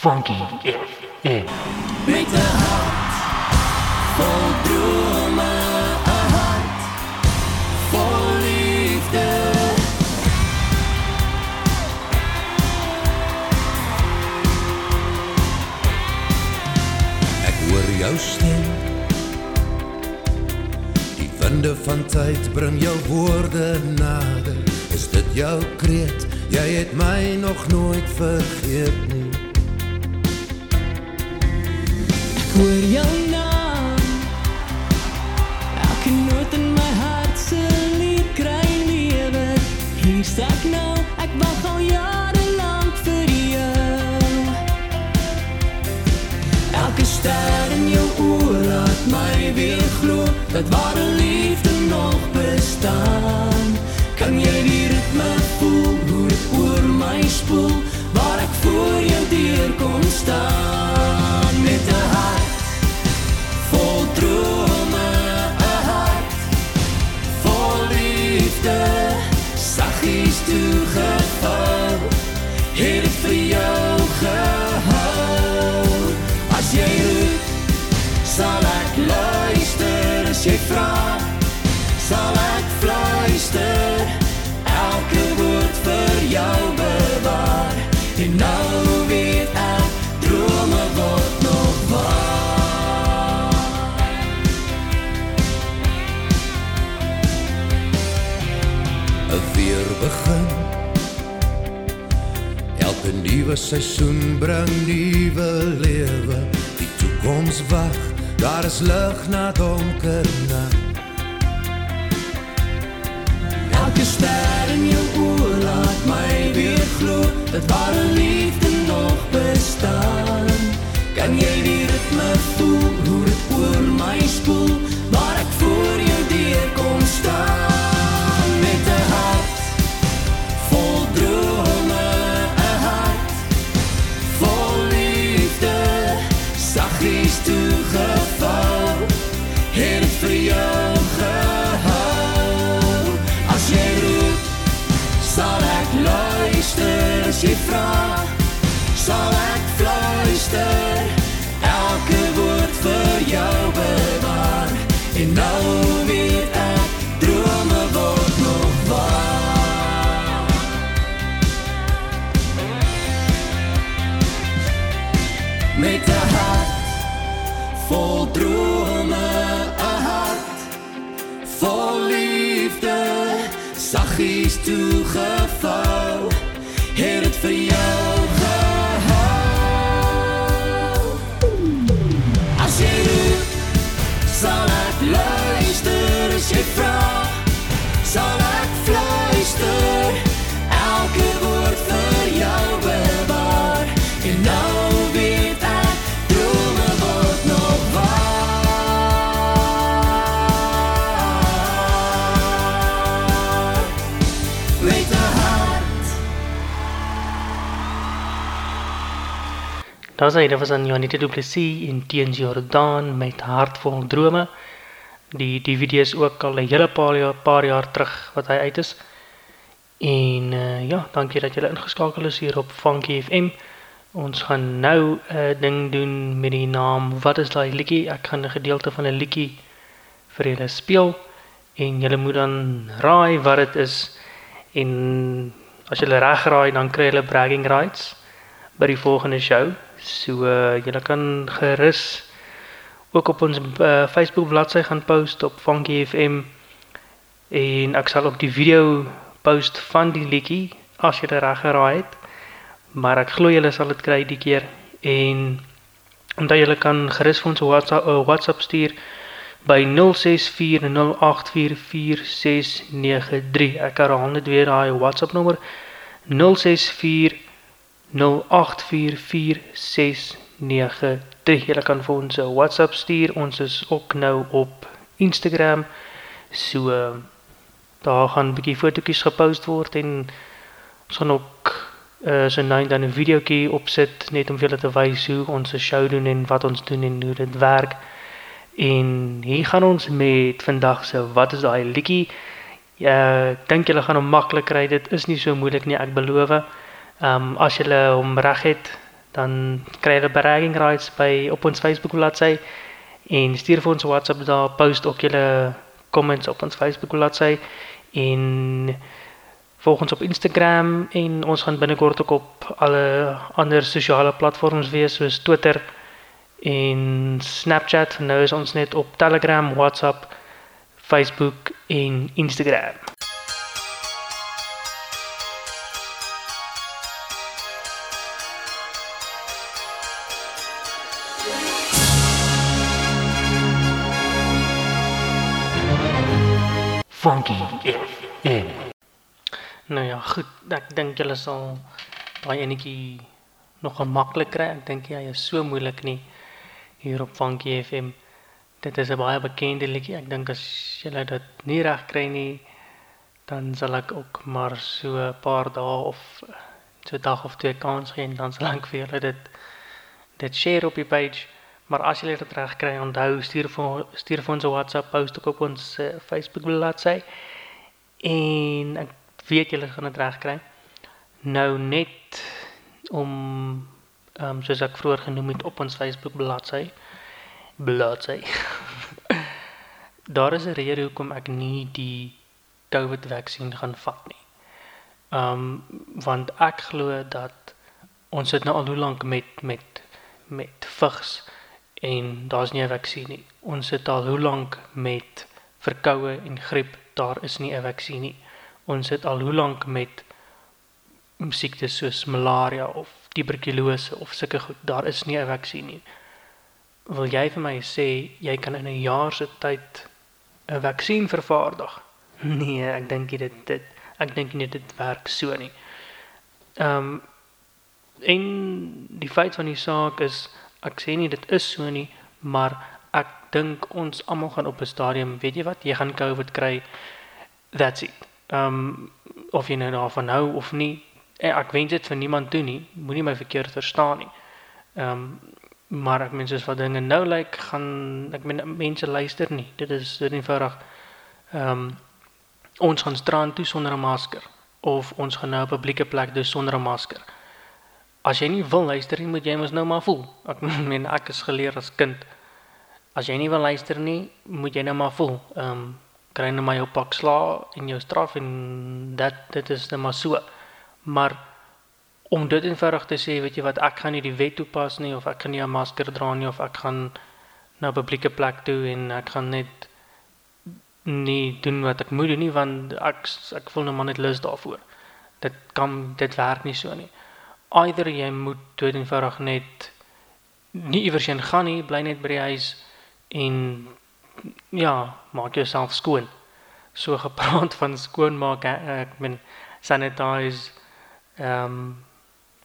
Funky FM. Met 'n hart vol drome, 'n hart vol liefde. Ek hoor jou stem. Die winde van tyd bring jou woorde nader. Is dit jou kreet? Jy het my nog nooit vergeet nie. Ek hoor jou naam. Elke noot in my hart se lied kry lewe. Hier sta ek nou, ek wag al jare lank vir jou. Elke ster in jou oë laat my weer glo dat ware liefde nog bestaan. Kan jy die ritme voel hoe dit oor my spoel waar ek voor jou deur kom staan fluister. Elke woord vir jou bewaar. En nou weet ek, drome word nog waar. weer begin. Elke nuwe seisoen bring nuwe lewe. Die toekoms wag, daar is lig na donker nag. Elke ster in jou oë laat my weer glo dat ware liefde nog bestaan. Kan jy die ritme voel hoe dit oor my spoel waar ek voor jou deur kom staan saggies toegevou. Het dit vir jou gehou. As jy roep, sal ek luister as jy vra. Sal ek fluister, Daar sê dit was aan Janita Du Plessis in Teens Jordaan met hartvol drome. Die DVD is ook al 'n hele paar jaar, paar jaar terug wat hy uit is. En uh, ja, dankie dat julle ingeskakel is hier op Funky FM. Ons gaan nou 'n uh, ding doen met die naam Wat is daai liedjie? Ek gaan 'n gedeelte van 'n liedjie vir julle speel en julle moet dan raai wat dit is. En as julle reg raai, dan kry julle bragging rights by die volgende show. So uh, julle kan gerus ook op ons uh, Facebook bladsy gaan post op Funky FM en ek sal ook die video post van die liedjie as jy dit reg geraai het. Maar ek glo julle sal dit kry die keer en omdat julle kan gerus vir ons WhatsApp, uh, WhatsApp stuur by 0640844693. Ek herhaal net weer daai WhatsApp nommer 064 08444693. Julle kan vir ons 'n WhatsApp stuur. Ons is ook nou op Instagram. So daar gaan 'n bietjie fotootjies gepost word en ons gaan ook uh, so nou dan 'n videoetjie opsit net om julle te wys hoe ons 'n show doen en wat ons doen en hoe dit werk. En hier gaan ons met vandag se wat is daai liedjie? Ja, ek dink julle gaan hom maklik kry. Dit is nie so moeilik nie, ek beloof. Ehm um, as jy hom reg het, dan kry jy bragging rights by op ons Facebook bladsy en stuur vir ons WhatsApp daar post ook julle comments op ons Facebook bladsy en volg ons op Instagram en ons gaan binnekort ook op alle ander sosiale platforms wees soos Twitter en Snapchat. Nou is ons net op Telegram, WhatsApp, Facebook en Instagram. Funky FM. Nou ja, goed. Ek dink julle sal daai enetjie nog gemaklik kry. Ek dink hy is so moeilik nie hier op Funky FM. Dit is 'n baie bekende liedjie. Ek dink as julle dit nie reg kry nie, dan sal ek ook maar so 'n paar dae of so dag of twee kans gee en dan sal ek vir julle dit dit share op die page. Maar as julle dit reg kry, onthou stuur vir stuur vir ons 'n WhatsApp post ook op ons uh, Facebook bladsy. En ek weet julle gaan dit reg kry. Nou net om ehm um, soos ek vroeër genoem het op ons Facebook bladsy bladsy. Daar is 'n rede hoekom ek nie die COVID vaksin gaan vat nie. Ehm um, want ek glo dat ons sit nou al hoe lank met met met vigs en daar's nie 'n vaksin nie. Ons sit al hoe lank met verkoue en griep, daar is nie 'n vaksin nie. Ons sit al hoe lank met siektes soos malaria of tuberkulose of sulke goed, daar is nie 'n vaksin nie. Wil jy vir my sê jy kan in 'n jaar se tyd 'n vaksin vervaardig? Nee, ek dink dit dit ek dink nie dit werk so nie. Ehm um, en die feit van die saak is ek sê nie dit is so nie, maar ek dink ons almal gaan op 'n stadium, weet jy wat, jy gaan COVID kry. That's it. Ehm um, of jy nou daarvan hou of nie, eh, ek wens dit vir niemand toe nie. Moenie my verkeerd verstaan nie. Ehm um, maar ek meen soos wat dinge nou lyk, like, gaan ek meen mense luister nie. Dit is dit eenvoudig. Ehm um, ons gaan strand toe sonder 'n masker of ons gaan nou op 'n publieke plek doen sonder 'n masker as jy nie wil luister nie, moet jy mos nou maar voel. Ek meen ek is geleer as kind. As jy nie wil luister nie, moet jy nou maar voel. Ehm um, kry nou maar jou pak sla en jou straf en dit dit is net maar so. Maar om dit eenvoudig te sê, weet jy wat, ek gaan nie die wet toepas nie of ek gaan nie 'n masker dra nie of ek gaan na 'n publieke plek toe en ek gaan net nie doen wat ek moet doen nie want ek ek voel nou maar net lus daarvoor. Dit kan dit werk nie so nie either jy moet dood eenvoudig net nie iewers heen gaan nie, bly net by die huis en ja, maak jouself skoon. So gepraat van skoon maak, ek meen sanitize ehm um,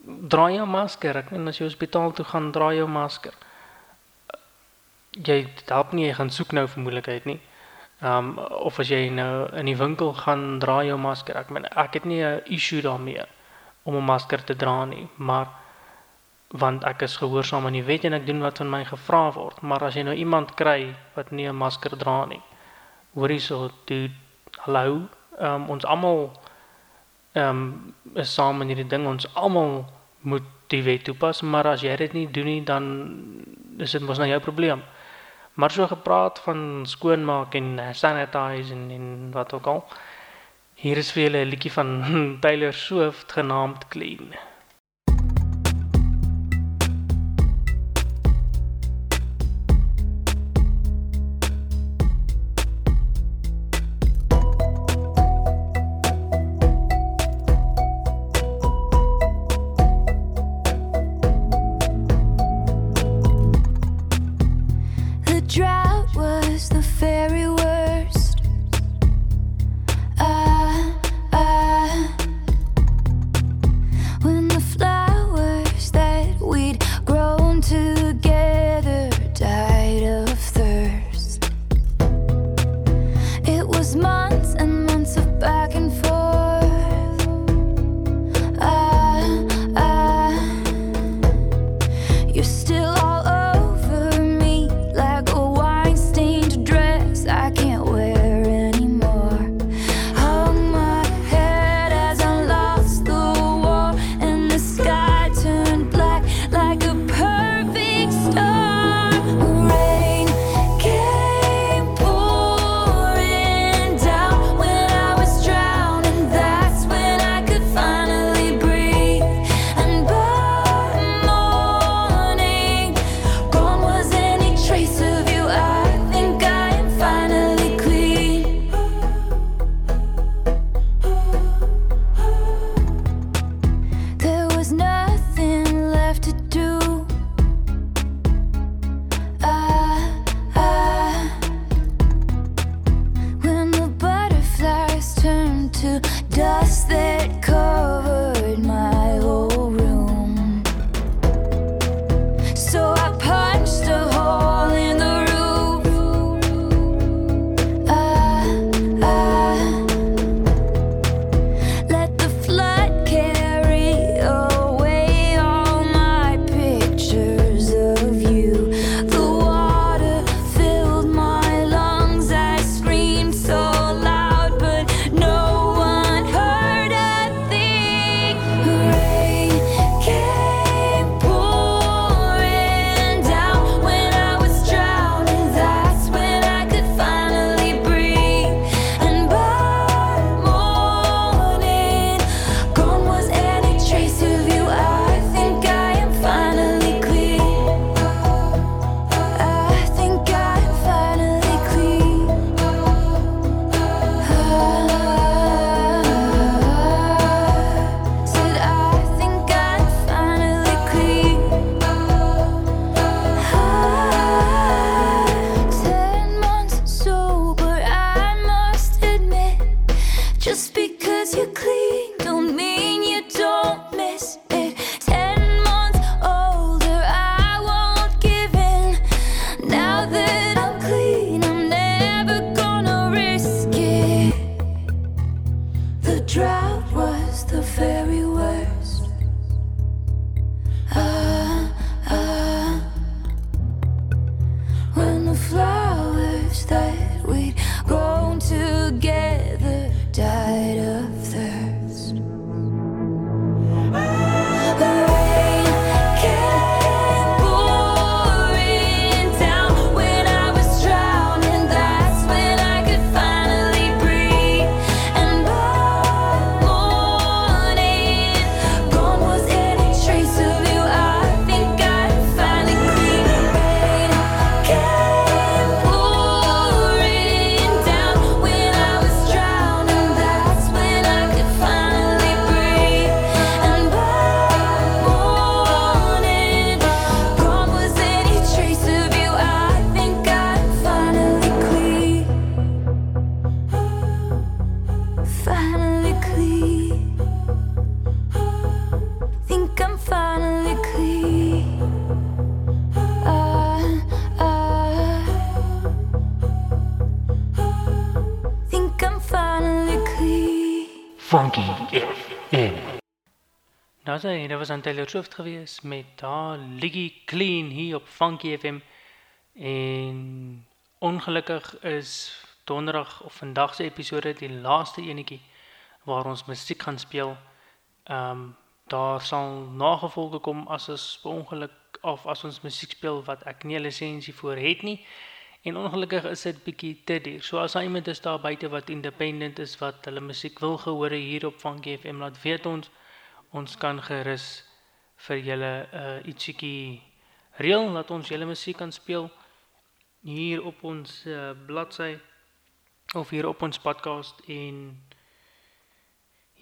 dra jou masker. Ek meen as jy hospitaal toe gaan, dra jou masker. Jy help nie jy gaan soek nou vir moeilikheid nie. Ehm um, of as jy nou in die winkel gaan, dra jou masker. Ek meen ek het nie 'n issue daarmee om 'n masker te dra nie, maar want ek is gehoorsaam aan die wet en ek doen wat van my gevra word. Maar as jy nou iemand kry wat nie 'n masker dra nie, hoor hierso, dude, hallo, um, ons almal ehm um, is saam in hierdie ding. Ons almal moet die wet toepas, maar as jy dit nie doen nie, dan is dit mos nou jou probleem. Maar so gepraat van skoonmaak en sanitize en en wat ook al. Hier is vir julle 'n liedjie van Taylor Swift genaamd Clean. Nou sê, dit was aan Taylor Swift gewees met haar Liggy Clean hier op Funky FM. En ongelukkig is donderdag of vandag se episode die laaste enetjie waar ons musiek gaan speel. Ehm um, daar sal nagevolge kom as ons ongeluk of as ons musiek speel wat ek nie 'n lisensie voor het nie. En ongelukkig is dit bietjie te duur. So as daar iemand is daar buite wat independent is wat hulle musiek wil gehoor hier op Funky FM laat weet ons ons kan gerus vir julle uh, ietsiekie reël dat ons julle musiek kan speel hier op ons uh, bladsy of hier op ons podcast en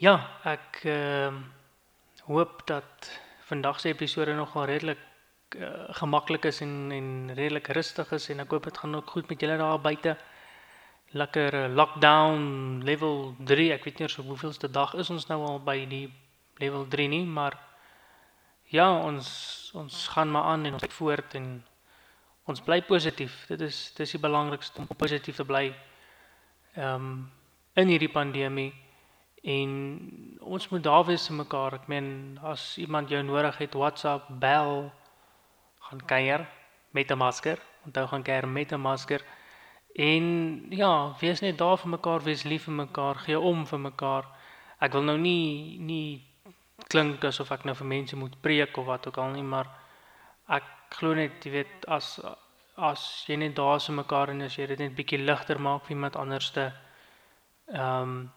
ja, ek uh, hoop dat vandag se episode nogal redelik uh, gemaklik is en en redelik rustig is en ek hoop dit gaan ook goed met julle daar buite. Lekker uh, lockdown level 3. Ek weet nie op hoeveelste dag is ons nou al by die level 3 nie, maar ja, ons ons gaan maar aan en ons kyk voort en ons bly positief. Dit is dis die belangrikste om positief te bly. Ehm um, in hierdie pandemie en ons moet daar wees vir mekaar. Ek meen as iemand jou nodig het, WhatsApp, bel, gaan kuier met 'n masker. Onthou gaan kuier met 'n masker. En ja, wees net daar vir mekaar, wees lief vir mekaar, gee om vir mekaar. Ek wil nou nie nie klink asof ek nou vir mense moet preek of wat ook al nie, maar ek glo net, jy weet, as as jy net daar is vir mekaar en as jy dit net bietjie ligter maak vir iemand anderste, ehm um,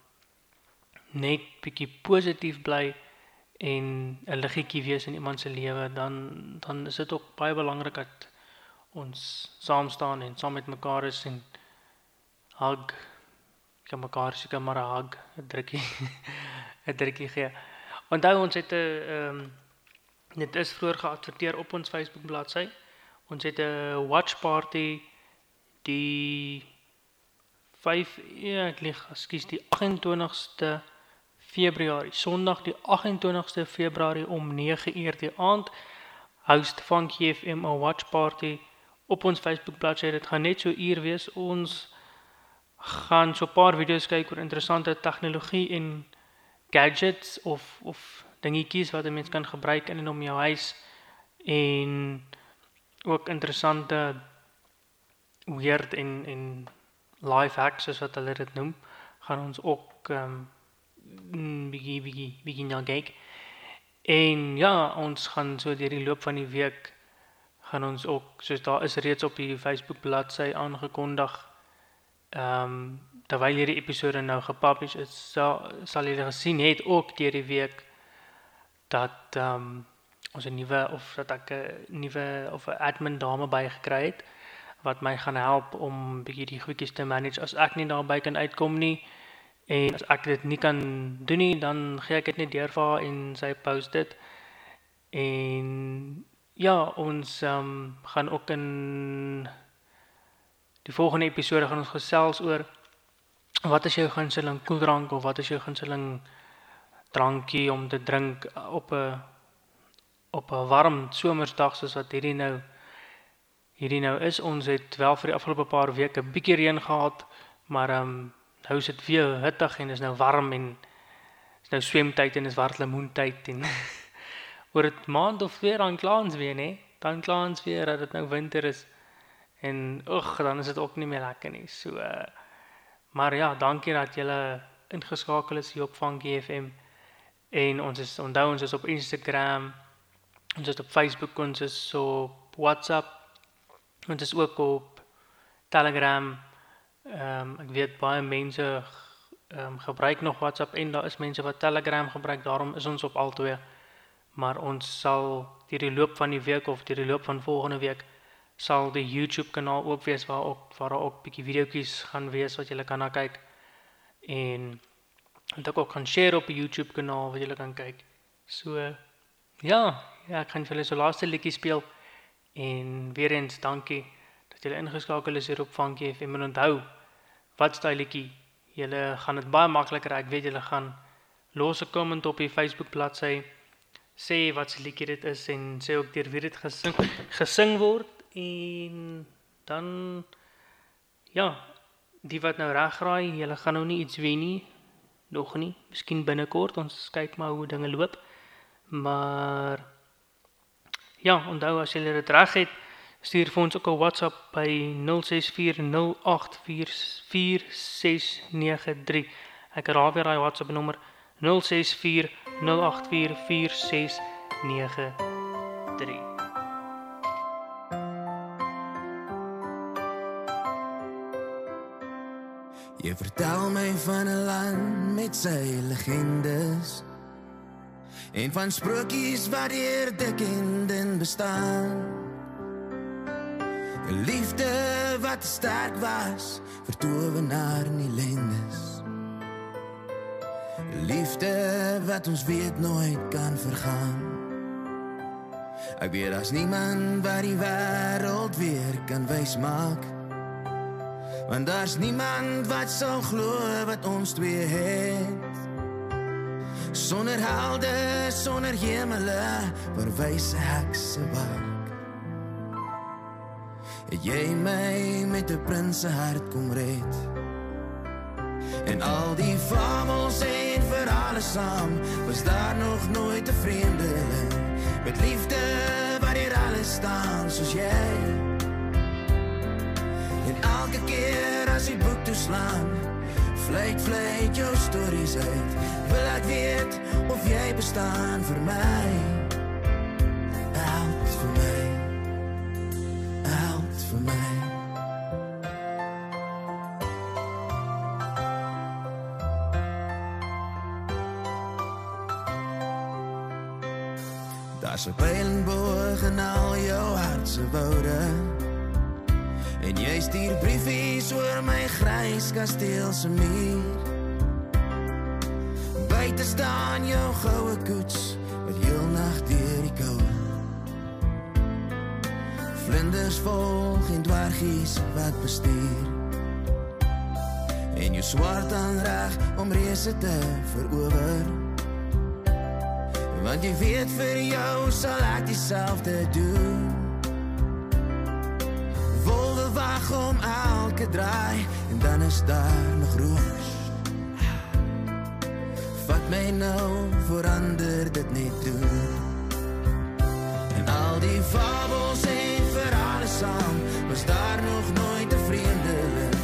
net bietjie positief bly en 'n liggetjie wees in iemand se lewe, dan dan is dit ook baie belangrik dat ons saam staan en saam met mekaar is en hug kan mekaar seker maar 'n hug, 'n drukkie 'n drukkie gee. Onthou ons het 'n ehm um, dit is vroeër geadverteer op ons Facebook bladsy. Ons het 'n watch party die 5 ja, ek lieg, ekskuus, die 28ste Februarie, Sondag die 28ste Februarie om 9uur die aand. host Funky FM 'n watch party op ons Facebook bladsy. Dit gaan net so uur wees. Ons gaan so 'n paar video's kyk oor interessante tegnologie en gadgets of of dingetjies wat 'n mens kan gebruik in en om jou huis en ook interessante weird en en life hacks soos wat hulle dit noem, gaan ons ook ehm um, bietjie bietjie bietjie nou kyk. En ja, ons gaan so deur die loop van die week gaan ons ook soos daar is reeds op die Facebook bladsy aangekondig. Ehm um, terwyl hierdie episode nou gepublish is, sal sal julle gesien het ook deur die week dat ehm um, ons 'n nuwe of dat ek 'n nuwe of 'n admin dame bygekry het wat my gaan help om bietjie die goedjies te manage. As ek nie daarby kan uitkom nie en as ek dit nie kan doen nie dan gee ek dit net deur vir haar en sy post dit. En ja ons um, gaan ook in die volgende episode gaan ons gesels oor wat is jou gunsteling koeldrank of wat is jou gunsteling drankie om te drink op 'n op 'n warm somersdag soos wat hierdie nou hierdie nou is. Ons het wel vir die afgelope paar weke 'n bietjie reën gehad, maar ehm um, nou is dit weer hittig en is nou warm en is nou swemtyd en is wart lemoentyd en oor 'n maand of weer dan klaans weer, nê? Dan klaans weer dat dit nou winter is. En ag, dan is dit ook nie meer lekker nie. So uh, maar ja, dankie dat julle ingeskakel is hier op Funky FM. En ons is onthou ons is op Instagram, ons is op Facebook, ons is op WhatsApp. Ons is ook op Telegram. Ehm um, ek weet baie mense ehm um, gebruik nog WhatsApp en daar is mense wat Telegram gebruik. Daarom is ons op albei. Maar ons sal deur die loop van die week of deur die loop van volgende week sal die YouTube kanaal oop wees waar ook waar daar ook bietjie videoetjies gaan wees wat jy kan na kyk. En en ek ook kan share op die YouTube kanaal wat julle kan kyk. So ja, ja, ek gaan vir julle so laaste liedjie speel en weer eens dankie dat julle ingeskakel is hier op Funky FM en onthou wat daai liedjie julle gaan dit baie makliker ek weet julle gaan los 'n komment op die Facebook bladsy sê wat se liedjie dit is en sê ook deur wie dit gesing gesing word en dan ja die wat nou regraai julle gaan nou nie iets wen nie nog nie. Miskien binnekort ons kyk maar hoe dinge loop. Maar ja, onthou as jy dit reg het, stuur vir ons ook 'n WhatsApp by 0640844693. Ek herhaal weer daai WhatsApp nommer 0640844693. Jy vertel my van 'n land met sy legendes en van sprokies wat deur dekenden bestaan. 'n Liefde wat sterk was vir towenaar in die lendes. Liefde wat ons weet nooit kan vergaan. Ek weet as niemand wat die wêreld weer kan wys maak nie want daar's niemand wat sal glo wat ons twee het sonder helde sonder hemele verwyse hekse wak het jy my met 'n prinse hart kom red en al die famels en verhale saam was daar nog nooit 'n vreemdeling. Met liefde wat hier alles staan soos jy elke keer as die boek toeslaan Vluit, vluit jou stories uit Wil ek weet of jy bestaan vir my Held vir my Held vir my Daar's 'n pijlenboog in al jou hartse woude En jy stuur briefies oor my grys kasteel se muur. Buite staan jou goue koets wat heel nag deur die koue. Vlinders volg en dwargies wat bestuur. En jou swart aanreg om reëse te verower. Want jy weet vir jou sal ek dieselfde doen. Kom om elke draai en dan is daar nog roos. Wat mij nou verandert dit niet doen. En al die fabels en verhalen samen was daar nog nooit een vrienden.